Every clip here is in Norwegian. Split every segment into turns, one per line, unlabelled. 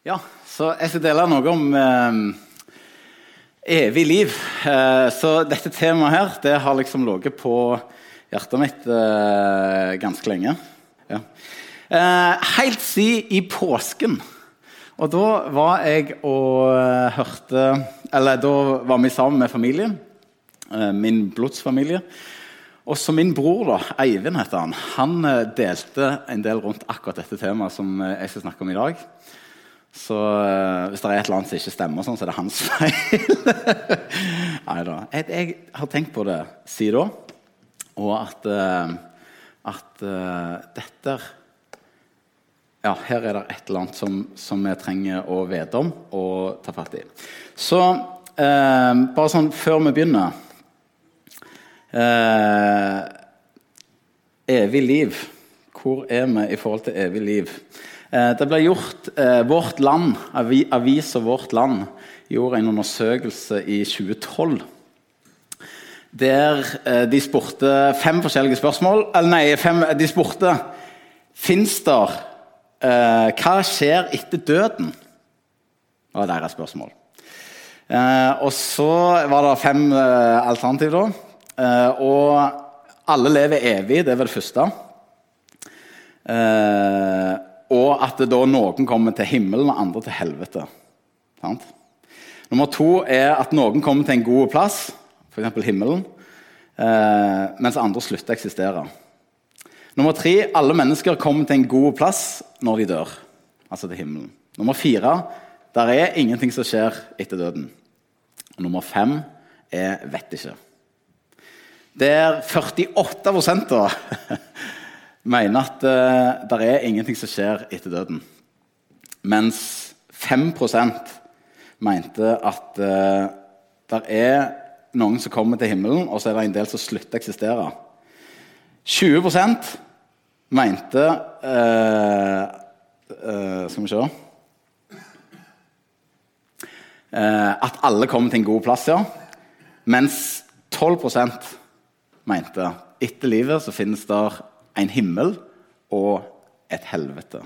Ja, så jeg skal dele noe om eh, evig liv. Eh, så dette temaet her, det har liksom ligget på hjertet mitt eh, ganske lenge. Ja. Eh, helt siden i påsken. Og da var jeg og eh, hørte Eller da var vi sammen med familien. eh, min blodsfamilie. Og så min bror, da, Eivind heter han, han delte en del rundt akkurat dette temaet som jeg skal snakke om i dag. Så uh, hvis det er et eller annet som ikke stemmer, sånn, så er det hans feil. Nei da. Jeg, jeg har tenkt på det siden da, og at, uh, at uh, dette Ja, her er det et eller annet som, som vi trenger å vite om og ta fatt i. Så bare sånn før vi begynner Evig liv. Hvor er vi i forhold til evig liv? Eh, det ble gjort eh, Vårt Land, avi, Avisa Vårt Land gjorde en undersøkelse i 2012. Der eh, de spurte fem forskjellige spørsmål. Eller nei, fem, de spurte Fins det eh, Hva skjer etter døden? Det var deres spørsmål. Eh, og så var det fem eh, alternativ, da. Og alle lever evig, det var det første. Eh, og at det da noen kommer til himmelen, og andre til helvete. Sant? Nummer to er at noen kommer til en god plass, f.eks. himmelen, eh, mens andre slutter å eksistere. Nummer tre alle mennesker kommer til en god plass når de dør, altså til himmelen. Nummer fire der er ingenting som skjer etter døden. Og nummer fem er vet ikke. Der 48% da mener at uh, det er ingenting som skjer etter døden. Mens 5 mente at uh, det er noen som kommer til himmelen, og så er det en del som slutter å eksistere. 20 mente uh, Skal vi se At alle kommer til en god plass, ja. Mens 12% mente etter livet så finnes det en himmel og et helvete.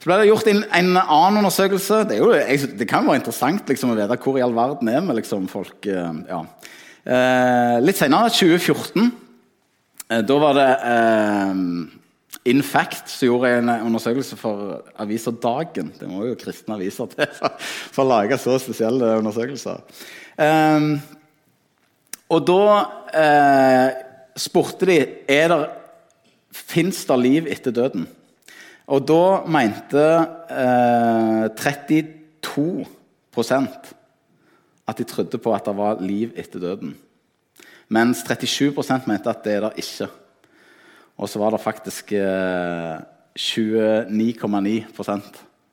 Så ble det gjort en, en annen undersøkelse. Det, jo, jeg, det kan være interessant liksom, å vite hvor i all verden er vi liksom, folk ja. eh, Litt senere, 2014, eh, da var det eh, Infact som gjorde en undersøkelse for avisa Dagen. Det må jo kristne aviser til for, for å lage så spesielle undersøkelser. Eh, og da eh, spurte de er det Fins det liv etter døden. Og da mente eh, 32% at de trodde på at det var liv etter døden. Mens 37% mente at det er det ikke. Og så var det faktisk eh, 29,9%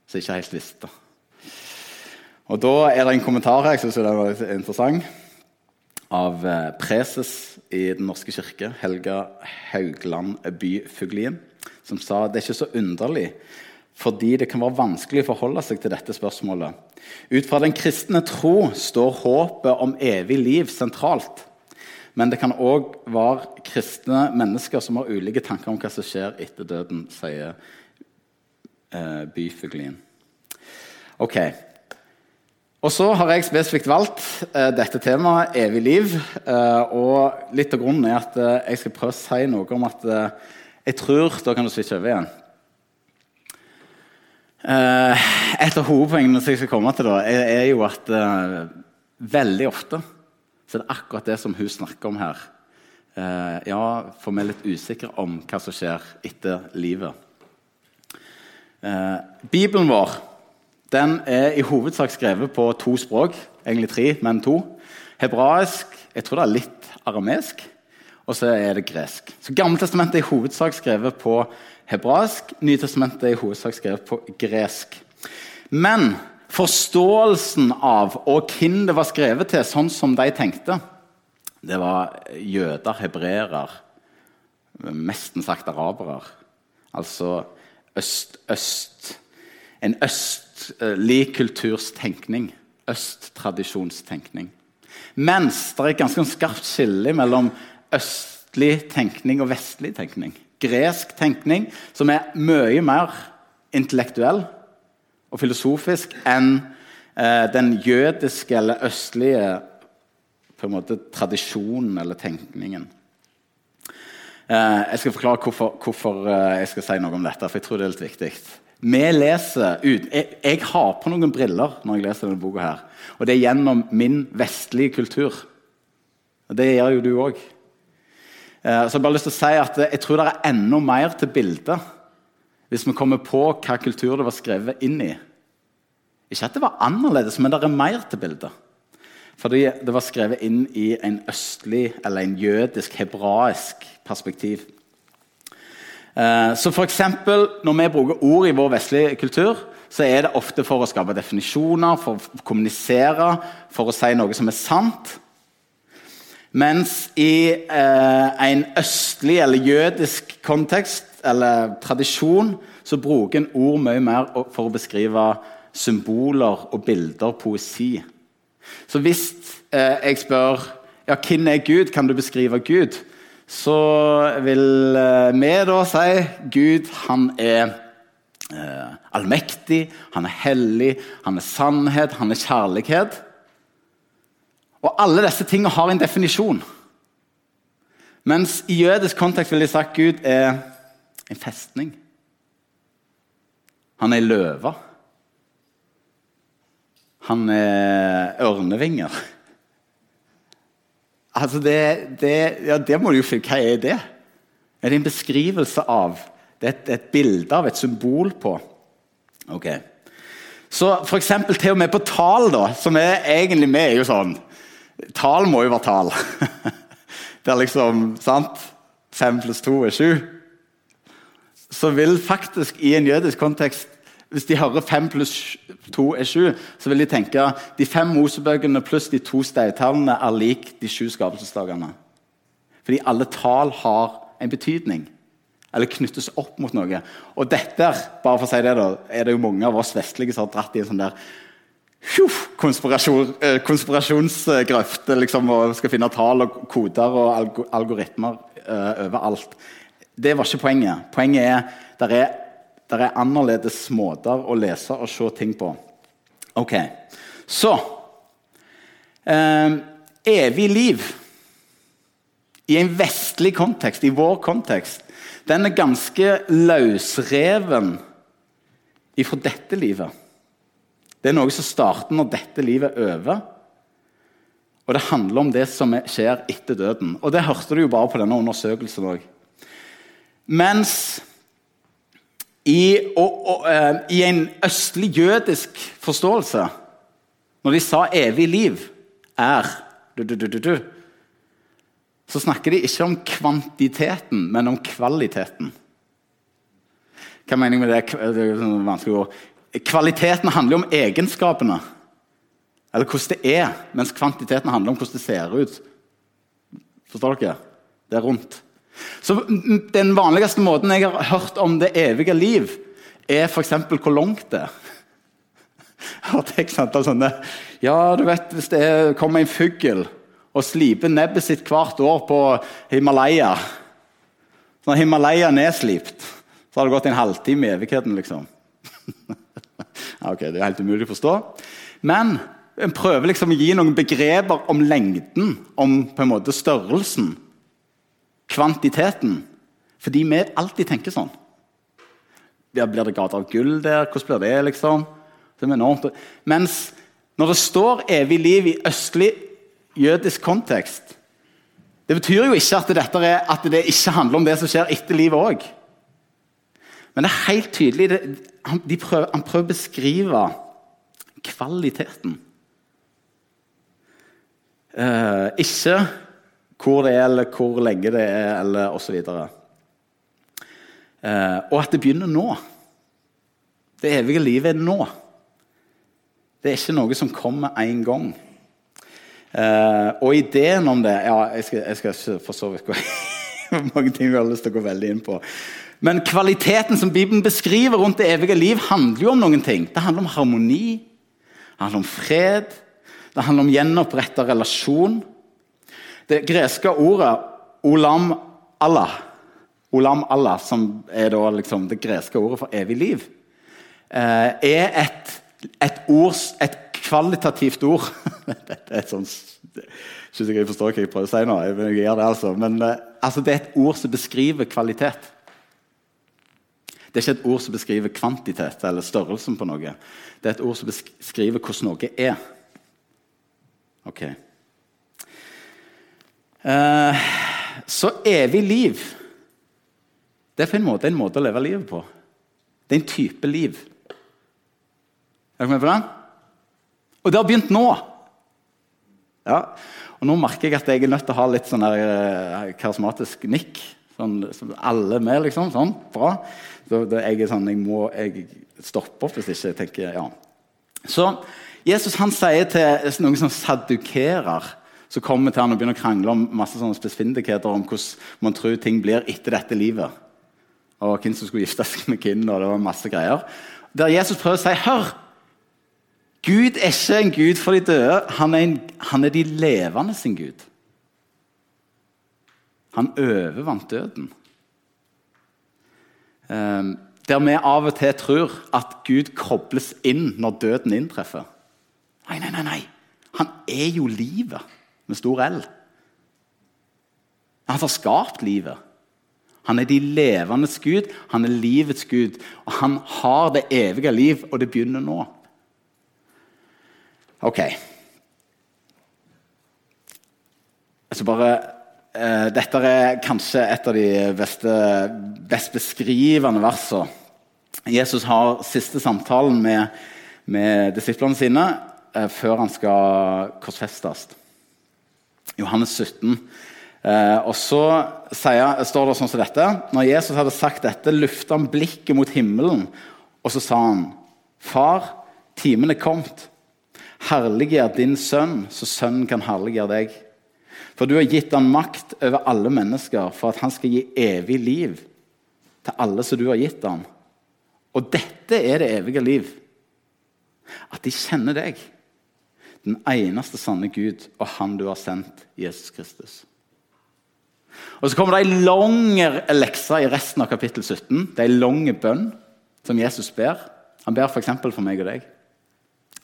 som ikke helt visste. Og da er det en kommentar her jeg synes det var interessant av eh, preses i Den norske kirke, Helga Haugland Byfuglien, som sa det er ikke så underlig fordi det kan være vanskelig å forholde seg til dette spørsmålet. Ut fra den kristne tro står håpet om evig liv sentralt. Men det kan òg være kristne mennesker som har ulike tanker om hva som skjer etter døden, sier eh, Byfuglien. Ok, og så har jeg spesifikt valgt uh, dette temaet, evig liv. Uh, og litt av grunnen er at uh, jeg skal prøve å si noe om at jeg tror Da kan du switche over igjen. et av hovedpoengene som jeg skal komme til, da, er, er jo at veldig ofte så er det akkurat det som hun snakker om her. ja, for vi er litt usikre om hva som skjer etter livet. Bibelen vår den er i hovedsak skrevet på to språk. Egentlig tre, men to. Hebraisk, jeg tror det er litt aramesk, og så er det gresk. Så Gammeltestamentet er i hovedsak skrevet på hebraisk, Nytestamentet er i hovedsak skrevet på gresk. Men forståelsen av og hvem det var skrevet til, sånn som de tenkte, det var jøder, hebreere, mesten sagt arabere. Altså øst-øst. En østlig kulturstenkning. Østtradisjonstenkning. Mens det er et ganske skarpt skille mellom østlig tenkning og vestlig tenkning. Gresk tenkning, som er mye mer intellektuell og filosofisk enn eh, den jødiske eller østlige måte, tradisjonen eller tenkningen. Eh, jeg skal forklare hvorfor, hvorfor eh, jeg skal si noe om dette, for jeg tror det er litt viktig. Vi leser ut, jeg, jeg, har på noen briller når jeg leser denne boka. her, Og det er gjennom min vestlige kultur. Og Det gjør jo du òg. Eh, så jeg bare lyst til å si at jeg tror det er enda mer til bildet hvis vi kommer på hva kultur det var skrevet inn i. Ikke at det var annerledes, men det er mer til bildet. Fordi det var skrevet inn i en østlig, eller en jødisk, hebraisk perspektiv. Eh, så for eksempel, Når vi bruker ord i vår vestlige kultur, så er det ofte for å skape definisjoner, for å kommunisere, for å si noe som er sant. Mens i eh, en østlig eller jødisk kontekst eller tradisjon så bruker en ord mye mer for å beskrive symboler og bilder, poesi. Så hvis eh, jeg spør ja, hvem er Gud, kan du beskrive Gud? Så vil eh, vi da si Gud han er eh, allmektig, han er hellig, han er sannhet, han er kjærlighet. Og alle disse tingene har en definisjon. Mens i jødisk kontekst vil de sagt Gud er en festning. Han er løve. Han er ørnevinger. Altså det, det, ja, det må du jo finne Hva er det? Er det en beskrivelse av Det er et, et bilde av, et symbol på. Ok. Så for eksempel, til og med på tall, da, som er egentlig vi er jo sånn Tall må jo være tall. det er liksom sant? Fem pluss to er sju så vil faktisk i en jødisk kontekst hvis de hører fem pluss to er sju, så vil de tenke de fem Mosebøkene pluss de to steintallene er lik de sju skapelsesdagene. Fordi alle tall har en betydning, eller knyttes opp mot noe. Og dette bare for å si det da, er det jo mange av oss vestlige som har dratt i en sånn der konspirasjon, eh, konspirasjonsgrøft liksom, og skal finne tall og koder og algoritmer uh, overalt. Det var ikke poenget. Poenget er at det er, er annerledes måter å lese og se ting på. Ok, Så eh, Evig liv i en vestlig kontekst, i vår kontekst, den er ganske løsreven ifra dette livet. Det er noe som starter når dette livet er over. Og det handler om det som skjer etter døden. Og det hørte du jo bare på denne undersøkelsen òg. Mens i, og, og, uh, i en østlig jødisk forståelse, når de sa 'evig liv er du, du, du, så snakker de ikke om kvantiteten, men om kvaliteten. Hva mener jeg med det? det er sånn vanskelig ord. Kvaliteten handler om egenskapene, eller hvordan det er, mens kvantiteten handler om hvordan det ser ut. Forstår dere? Det er rundt. Så Den vanligste måten jeg har hørt om det evige liv, er f.eks. hvor langt det er. Jeg har tenkt sånne, Ja, du vet, hvis det kommer en fugl og sliper nebbet sitt hvert år på Himalaya Når Himalaya er nedslipt, så har det gått en halvtime i evigheten, liksom. ok, Det er helt umulig å forstå. Men en prøver liksom å gi noen begreper om lengden, om på en måte størrelsen kvantiteten. Fordi vi alltid tenker sånn. Blir det gater av gull der? Hvordan blir det? liksom? Det er enormt. Mens når det står 'evig liv' i østlig jødisk kontekst Det betyr jo ikke at, er, at det ikke handler om det som skjer etter livet òg. Men det er helt tydelig det, han, prøver, han prøver å beskrive kvaliteten. Eh, ikke hvor det er, eller hvor lenge det er, eller osv. Eh, og at det begynner nå. Det evige livet er nå. Det er ikke noe som kommer én gang. Eh, og ideen om det ja, Jeg skal, jeg skal for så vidt gå mange ting vi har lyst til å gå veldig inn på. Men kvaliteten som Bibelen beskriver rundt det evige liv, handler jo om noen ting. Det handler om harmoni, det handler om fred, det handler om gjenoppretta relasjon. Det greske ordet olam Allah, olam Allah som er liksom det greske ordet for evig liv, eh, er et, et, ord, et kvalitativt ord Dette er et sånt jeg ikke jeg forstår hva jeg prøver å si nå. Jeg gjør det altså. Men uh, altså, det er et ord som beskriver kvalitet. Det er ikke et ord som beskriver kvantitet eller størrelsen på noe. Det er et ord som beskriver hvordan noe er. Ok. Uh, så evig liv det er på en måte en måte å leve livet på. Det er en type liv. Er dere med på den? Og det har begynt nå. Ja. Og Nå merker jeg at jeg er nødt til å ha litt sånn der, uh, karismatisk nikk. Sånn, som alle med, liksom. Sånn, bra. Så jeg er sånn, jeg må jeg stoppe opp hvis ikke jeg tenker ja. Så Jesus han sier til noen som sadukerer, som kommer til han og begynner å krangle om masse sånne spesifikkheter om hvordan man tror ting blir etter dette livet. Og hvem som skulle gifte seg med hvem, og det var masse greier. Der Jesus prøver å si Hør! Gud er ikke en gud for de døde. Han er, en, han er de levende sin gud. Han overvant døden. Um, der vi av og til tror at Gud kobles inn når døden inntreffer. Nei, nei, nei. nei. Han er jo livet med stor L. Han har skapt livet. Han er de levendes Gud, han er livets Gud. Og han har det evige liv, og det begynner nå. Ok. Altså bare, eh, dette er kanskje et av de beste, best beskrivende versene. Jesus har siste samtalen med, med disiplene sine eh, før han skal korsfestes. Johannes 17. Uh, eh, og så sier, står det sånn som dette. Når Jesus hadde sagt dette, luftet han blikket mot himmelen, og så sa han, Far, timen er kommet. Herliggjør din sønn, så sønnen kan herliggjøre deg. For du har gitt han makt over alle mennesker for at han skal gi evig liv til alle som du har gitt han. Og dette er det evige liv. At de kjenner deg, den eneste sanne Gud, og Han du har sendt, Jesus Kristus. Og Så kommer det ei lang lekse i resten av kapittel 17. Det er ei lang bønn som Jesus ber. Han ber f.eks. For, for meg og deg.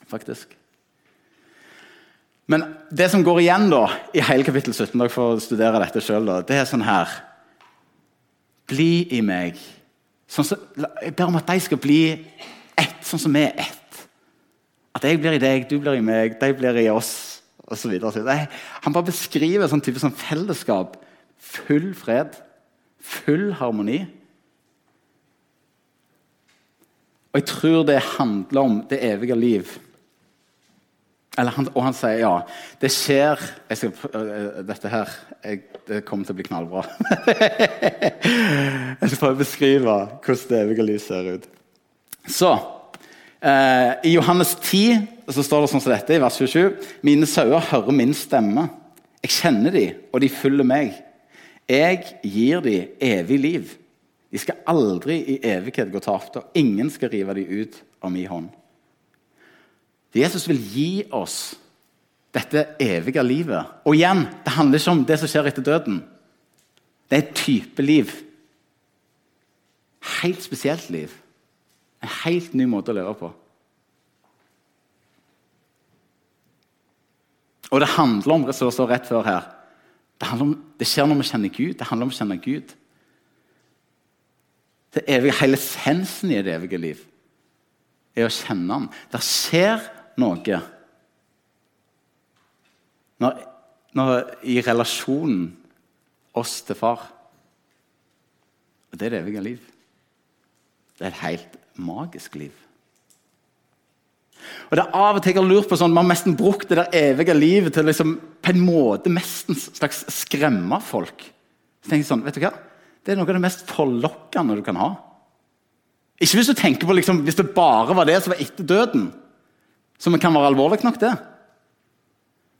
faktisk. Men det som går igjen da, i hele kapittel 17, dere får studere dette selv, det er sånn her Bli i meg. Sånn som, jeg ber om at de skal bli ett, sånn som vi er ett. At jeg blir i deg, du blir i meg, de blir i oss, osv. Han bare beskriver sånn type sånn fellesskap. Full fred, full harmoni. Og jeg tror det handler om det evige liv. Han, og han sier ja, det skjer skal, uh, Dette her jeg, det kommer til å bli knallbra. jeg skal prøve å beskrive hvordan det evige liv ser ut. Så, I Johannes 10 så står det sånn som dette i vers 27.: Mine sauer hører min stemme. Jeg kjenner de, og de følger meg. Jeg gir de evig liv. De skal aldri i evighet gå tapt, og ingen skal rive de ut av min hånd. Jesus vil gi oss dette evige livet. Og igjen, det handler ikke om det som skjer etter døden. Det er et type liv. Helt spesielt liv. En helt ny måte å leve på. Og det handler om står rett før her. Det, om, det, skjer når vi kjenner Gud. Det handler om å kjenne Gud. Det evige, Hele essensen i det evige liv er å kjenne ham. Det skjer noe når, når, i relasjonen oss til far. Og det er det evige liv. Det er et helt magisk liv. Og det er av og til jeg har lurt på sånn, Man har nesten brukt det der evige livet til liksom, på en måte nesten slags skremme folk. Så tenker jeg sånn, vet du hva? Det er noe av det mest forlokkende du kan ha. Ikke hvis du tenker på liksom, hvis det bare var det som var etter døden. Som kan være alvorlig nok, det.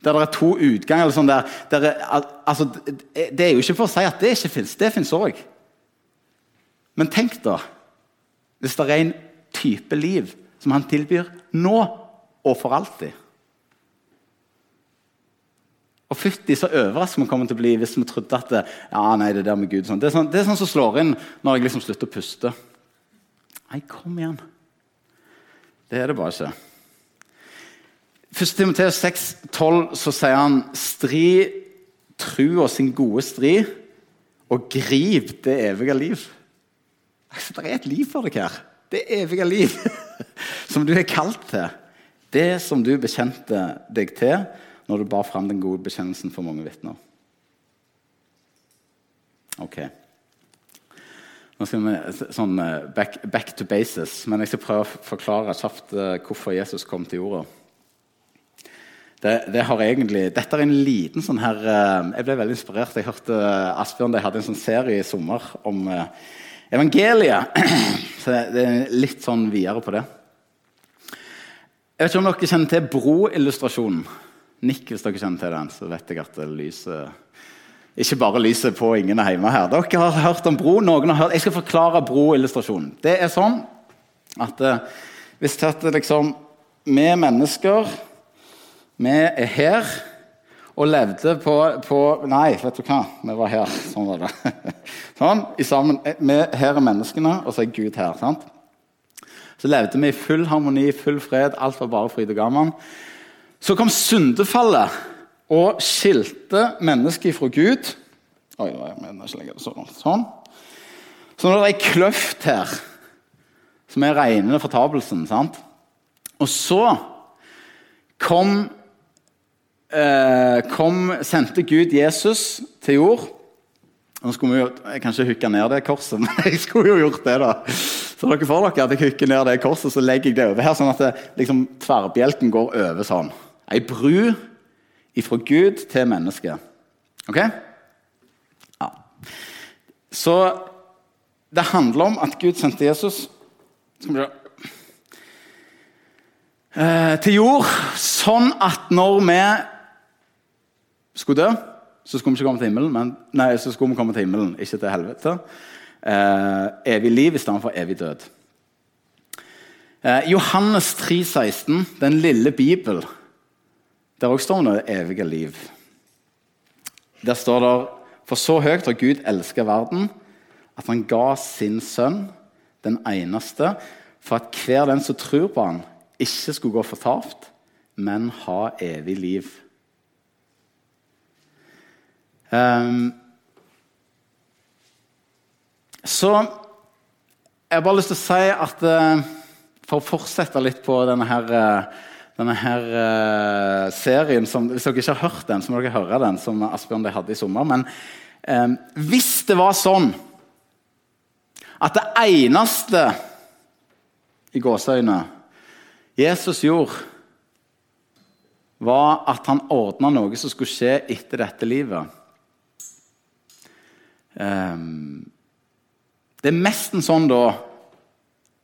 Der det er to utganger. Sånn der, der er, altså, det er jo ikke for å si at det ikke fins. Det fins òg. Men tenk, da, hvis det er en type liv som han tilbyr nå og for alltid. Og fytti så overrasket vi kommer til å bli hvis vi trodde at det, ja, nei, det der med Gud sånn. Det, er sånn, det er sånn som slår inn når jeg liksom slutter å puste. Nei, kom igjen. Det er det bare ikke. 1. Timoteus 6, 12, så sier han stri trua sin gode stri, og grip det evige liv. Det er et liv for deg her. Det evige liv som du er kalt til. Det som du bekjente deg til når du bar fram den gode bekjennelsen for mange vitner. Ok. Nå skal vi sånn eh, back, back, to basis, men jeg skal prøve å forklare kjapt eh, hvorfor Jesus kom til jorda. Det, det egentlig, dette er en liten sånn her eh, Jeg ble veldig inspirert. Jeg hørte Asbjørn de hadde en sånn serie i sommer om evangeliet. Så det er litt sånn videre på det. Jeg vet ikke om dere kjenner til broillustrasjonen. Nikk hvis dere kjenner til den, så vet jeg at det lyser ikke bare lyset på ingen er hjemme her. Dere har hørt om bro. noen har hørt. Jeg skal forklare broillustrasjonen. Det er sånn at eh, hvis dette liksom, vi mennesker Vi er her og levde på, på, Nei, vet du hva? Vi var her. Sånn var det. sånn, sammen, med, her er menneskene, og så er Gud her. sant? Så levde vi i full harmoni, full fred. Alt var bare fryd og gammen. Så kom syndefallet og skilte mennesket fra Gud. Oi, jeg mener ikke lenger sånn. sånn. Så nå er det ei kløft her, som er rene fortapelsen. sant? Og så kom, eh, kom, sendte Gud Jesus til jord. Nå skulle vi jo, Jeg kan ikke hooke ned det korset, men jeg skulle jo gjort det. da. Så dere får dere at jeg hooker ned det korset, så legger jeg det over her, sånn at det, liksom, tverrbjelken går over sånn. Ei bru ifra Gud til menneske. Ok? Ja. Så det handler om at Gud sendte Jesus eh, til jord, sånn at når vi skulle dø, så skulle vi ikke komme til himmelen, men, nei, så skulle vi komme til himmelen, ikke til helvete. Eh, evig liv i stedet for evig død. Eh, Johannes 3, 16, den lille Bibel der òg står det evige liv. Der står det For så høyt har Gud elska verden, at han ga sin sønn, den eneste, for at hver den som tror på han, ikke skulle gå fortapt, men ha evig liv. Um, så jeg har bare lyst til å si at uh, For å fortsette litt på denne her uh, denne her uh, serien som, Hvis dere ikke har hørt den, så må dere høre den. som Asbjørn de hadde i sommer. Men um, hvis det var sånn at det eneste i gåseøyne Jesus gjorde, var at han ordna noe som skulle skje etter dette livet Det er nesten sånn da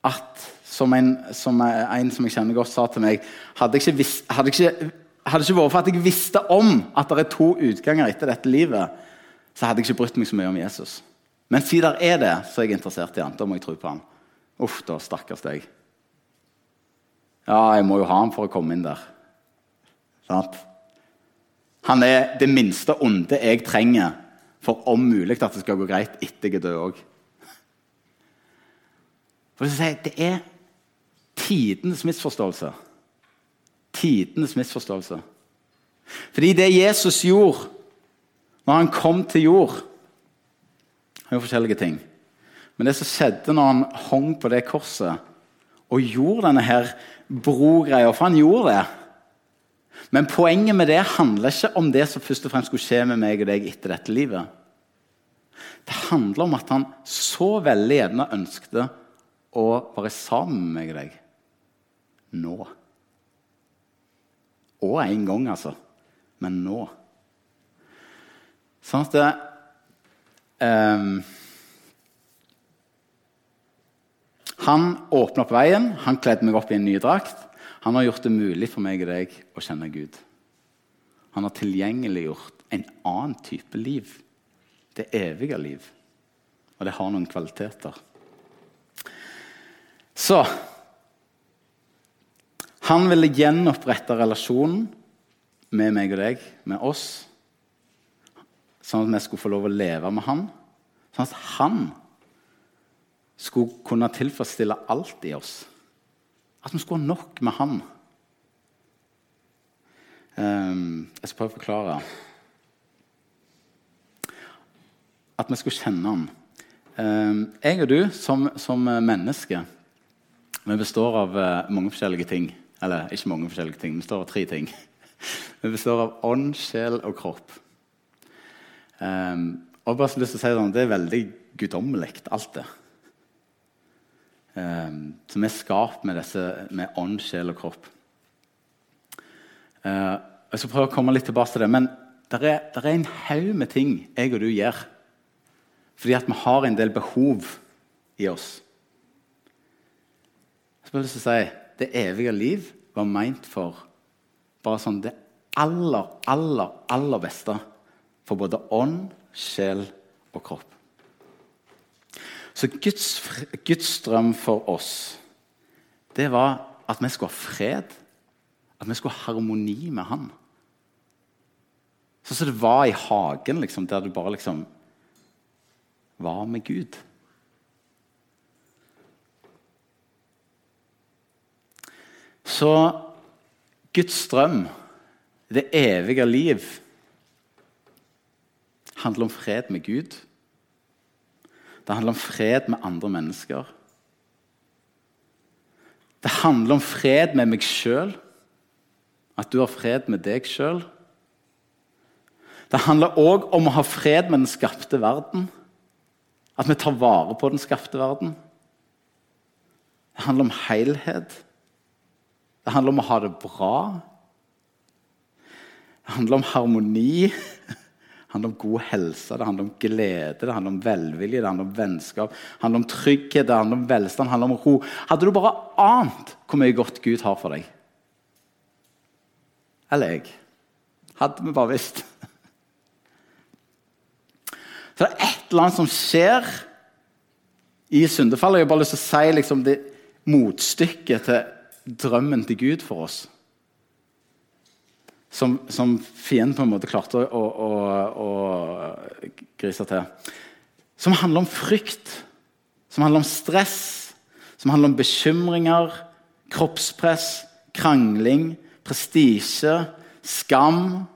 at som en, som en, som jeg kjenner godt, sa til meg Hadde ikke, visst, hadde ikke, hadde ikke vært for at jeg visste om at det er to utganger etter dette livet, så hadde jeg ikke brydd meg så mye om Jesus. Men siden det er det, så er jeg interessert i han. Da må jeg tro på han. Uff da, stakkars deg. Ja, jeg må jo ha han for å komme inn der. Sant? Han er det minste onde jeg trenger for om mulig at det skal gå greit etter jeg er død òg. Det er tidenes misforståelse. Tidenes misforståelse. Fordi det Jesus gjorde når han kom til jord han jo forskjellige ting. Men det som skjedde når han hang på det korset og gjorde denne her brogreia For han gjorde det. Men poenget med det handler ikke om det som først og fremst skulle skje med meg og deg etter dette livet. Det handler om at han så veldig gjerne ønsket å være sammen med meg og deg nå. Og en gang, altså. Men nå. Sånn at det um, Han åpna opp veien, han kledde meg opp i en ny drakt. Han har gjort det mulig for meg og deg å kjenne Gud. Han har tilgjengeliggjort en annen type liv. Det evige liv. Og det har noen kvaliteter. Så han ville gjenopprette relasjonen med meg og deg, med oss, sånn at vi skulle få lov å leve med han. Sånn at han skulle kunne tilfredsstille alt i oss. At vi skulle ha nok med Han. Um, jeg skal prøve å forklare. At vi skulle kjenne Han. Um, jeg og du som, som mennesker vi består av uh, mange forskjellige ting. Eller ikke mange forskjellige ting, vi består av tre ting. vi består av ånd, sjel og kropp. Um, og bare så lyst til å si sånn, Det er veldig guddommelig, alt det. Um, så vi er skapt med, disse, med ånd, sjel og kropp. Uh, jeg skal prøve å komme litt tilbake til det, men det er, er, en haug med ting jeg og du gjør fordi at vi har en del behov i oss. Så vil jeg si det evige liv var meint for bare sånn det aller, aller, aller beste for både ånd, sjel og kropp. Så Guds, Guds drøm for oss, det var at vi skulle ha fred. At vi skulle ha harmoni med Han. Sånn som det var i hagen, liksom, der du bare liksom var med Gud. Så Guds drøm, det evige liv, handler om fred med Gud det handler om fred med andre mennesker. Det handler om fred med meg sjøl, at du har fred med deg sjøl. Det handler òg om å ha fred med den skapte verden, at vi tar vare på den skapte verden. Det handler om helhet. Det handler om å ha det bra. Det handler om harmoni. Det handler om god helse, det handler om glede, det handler om velvilje, det handler om vennskap, det handler om trygghet, det handler om velstand, det handler om ro. Hadde du bare ant hvor mye godt Gud har for deg? Eller jeg. Hadde vi bare visst. Så det er et eller annet som skjer i syndefallet. Jeg har bare lyst til å si liksom, det motstykket til drømmen til Gud for oss som, som fienden på en måte klarte å, å, å, grise til. Som handler om frykt, som handler om stress, som handler om bekymringer, kroppspress, krangling, prestisje, skam,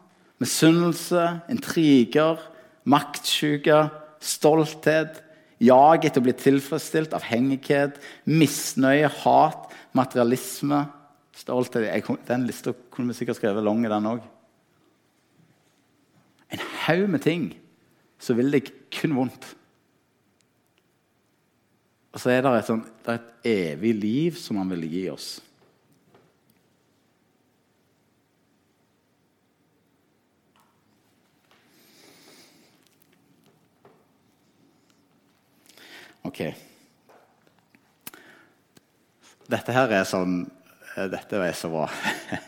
misunnelse, intriger, maktsjuke, stolthet, jag etter å bli tilfredsstilt, avhengighet, misnøye, hat, materialisme Stolt jeg, Den lista kunne vi sikkert skrevet lang, den òg. En haug med ting så vil deg kun vondt. Og så er det et, sånt, det er et evig liv som han vil gi oss. Ok. Dette her er sånn dette er så bra.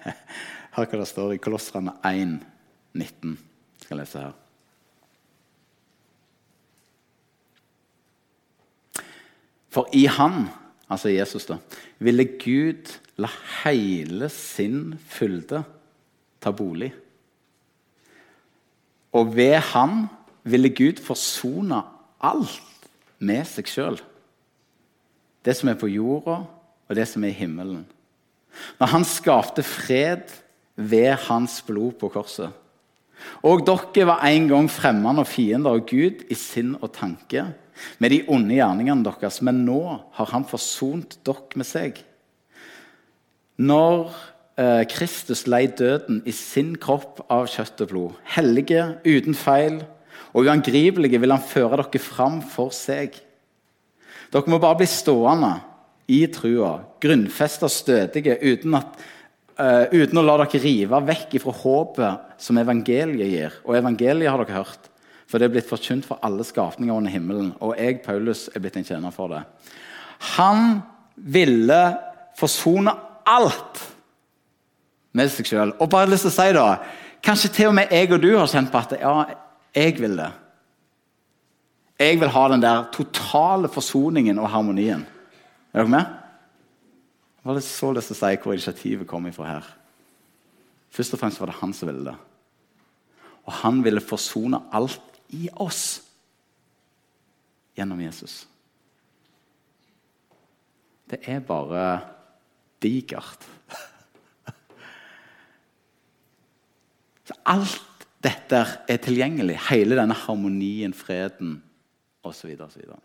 Hør hva det står i Kolosserne 1, 19. Skal jeg lese her. For i Han, altså Jesus, da, ville Gud la hele sin fylde ta bolig. Og ved Han ville Gud forsone alt med seg sjøl. Det som er på jorda, og det som er i himmelen. Når han skapte fred ved hans blod på korset. Og dere var en gang fremmede og fiender av Gud i sinn og tanke med de onde gjerningene deres, men nå har han forsont dere med seg. Når eh, Kristus lei døden i sin kropp av kjøtt og blod, hellige, uten feil og uangripelige, vil han føre dere fram for seg. Dere må bare bli stående i trua, grunnfesta stødige, uten, at, uh, uten å la dere rive vekk fra håpet som evangeliet gir. Og evangeliet har dere hørt, for det er blitt forkynt for alle skapninger under himmelen. Og jeg, Paulus, er blitt en tjener for det. Han ville forsone alt med seg sjøl. Og bare lyst til å si da, Kanskje til og med jeg og du har kjent på at ja, jeg vil det. Jeg vil ha den der totale forsoningen og harmonien. Er dere med? Jeg hadde så lyst til å si hvor initiativet kom ifra her. Først og fremst var det han som ville det. Og han ville forsone alt i oss gjennom Jesus. Det er bare digert. Så alt dette er tilgjengelig. Hele denne harmonien, freden osv. osv.